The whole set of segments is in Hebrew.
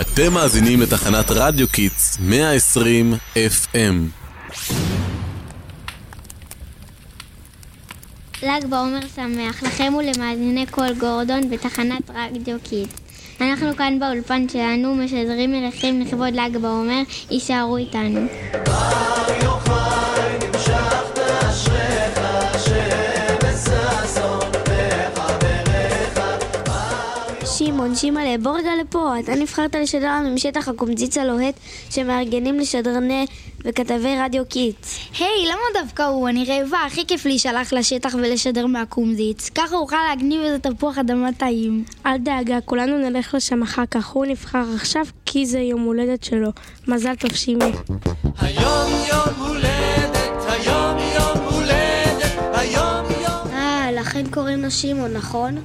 אתם מאזינים לתחנת רדיו קיטס 120 FM. ל"ג בעומר שמח לכם ולמאזיני קול גורדון בתחנת רדיו קיטס. אנחנו כאן באולפן שלנו משדרים אליכם לכבוד ל"ג בעומר, הישארו איתנו. שמעון, שימעלה, בוא רגע לפה, אתה נבחרת לשדר לנו משטח הקומזיץ הלוהט שמארגנים לשדרני וכתבי רדיו קיטס. היי, למה דווקא הוא? אני רעבה, הכי כיף לי שהלך לשטח ולשדר מהקומזיץ. ככה אוכל להגניב איזה תפוח אדמה טעים. אל דאגה, כולנו נלך לשם אחר כך, הוא נבחר עכשיו כי זה יום הולדת שלו. מזל טוב שימי. היום יום הולדת, היום יום הולדת, היום יום... אה, לכן קוראים לו שמעון, נכון?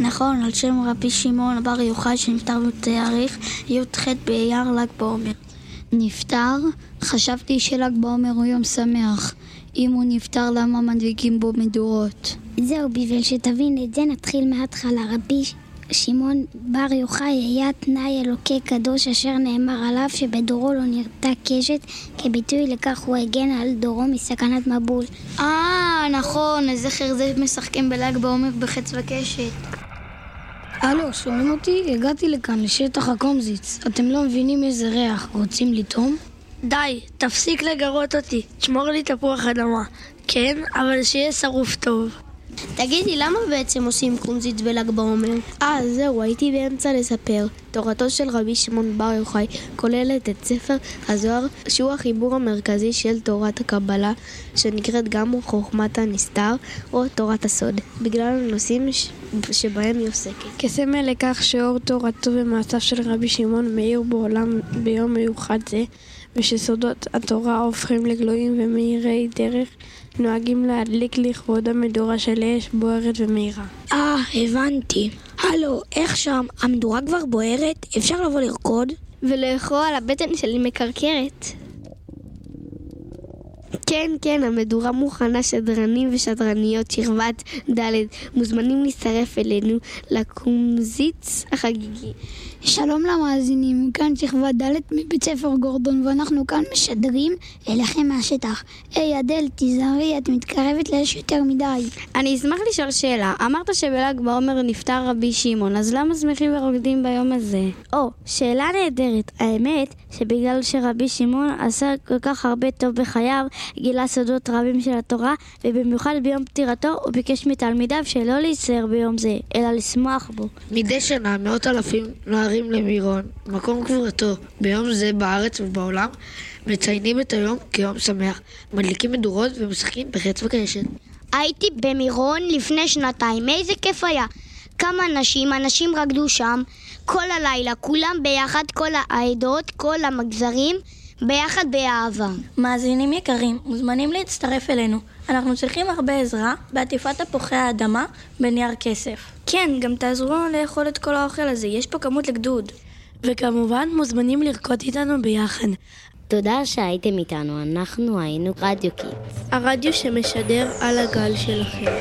נכון, על שם רבי שמעון בר יוחאי שנפטר בתאריך י"ח באייר ל"ג בעומר. נפטר? חשבתי של"ג בעומר הוא יום שמח. אם הוא נפטר, למה מדליקים בו מדורות? זהו, בשביל שתבין את זה נתחיל מההתחלה. רבי שמעון בר יוחאי היה תנאי אלוקי קדוש אשר נאמר עליו שבדורו לא נרתע קשת כביטוי לכך הוא הגן על דורו מסכנת מבול. אה, נכון, לזכר זה משחקים בל"ג בעומר בחץ וקשת. הלו, שומעים אותי? הגעתי לכאן, לשטח הקומזיץ. אתם לא מבינים איזה ריח. רוצים לטעום? די, תפסיק לגרות אותי, תשמור לי תפוח אדמה. כן, אבל שיהיה שרוף טוב. תגידי, למה בעצם עושים קומזיץ בל"ג בעומר? אה, זהו, הייתי באמצע לספר. תורתו של רבי שמעון בר יוחאי כוללת את ספר הזוהר, שהוא החיבור המרכזי של תורת הקבלה, שנקראת גם חוכמת הנסתר, או תורת הסוד, בגלל הנושאים ש... שבהם היא עוסקת. כסמל לכך שאור תורתו ומעשיו של רבי שמעון מאיר בעולם ביום מיוחד זה, ושסודות התורה הופכים לגלויים ומאירי דרך, נוהגים להדליק לכבוד המדורה של אש בוערת ומאירה. אה, הבנתי. הלו, איך שם? המדורה כבר בוערת? אפשר לבוא לרקוד? ולאכול על הבטן שלי מקרקרת. כן, כן, המדורה מוכנה, שדרנים ושדרניות שכבת ד' מוזמנים להצטרף אלינו לקומזיץ החגיגי. שלום למאזינים, כאן שכבה ד' מבית ספר גורדון ואנחנו כאן משדרים אליכם מהשטח. היי אדל, תיזהרי, את מתקרבת לאש יותר מדי. אני אשמח לשאול שאלה. אמרת שבל"ג בעומר נפטר רבי שמעון, אז למה שמחים ורוקדים ביום הזה? או, שאלה נהדרת. האמת, שבגלל שרבי שמעון עשה כל כך הרבה טוב בחייו, גילה סודות רבים של התורה, ובמיוחד ביום פטירתו הוא ביקש מתלמידיו שלא להצטער ביום זה, אלא לשמוח בו. מדי שנה מאות אלפים נוהרים למירון, מקום קבורתו. ביום זה בארץ ובעולם מציינים את היום כיום שמח, מדליקים מדורות ומשחקים בחץ וקשת. הייתי במירון לפני שנתיים, איזה כיף היה. כמה אנשים, אנשים רקדו שם כל הלילה, כולם ביחד, כל העדות, כל המגזרים, ביחד באהבה. מאזינים יקרים, מוזמנים להצטרף אלינו. אנחנו צריכים הרבה עזרה בעטיפת תפוחי האדמה בנייר כסף. כן, גם תעזרו לנו לאכול את כל האוכל הזה, יש פה כמות לגדוד. וכמובן, מוזמנים לרקוד איתנו ביחד. תודה שהייתם איתנו, אנחנו היינו רדיו קיטס. הרדיו שמשדר על הגל שלכם.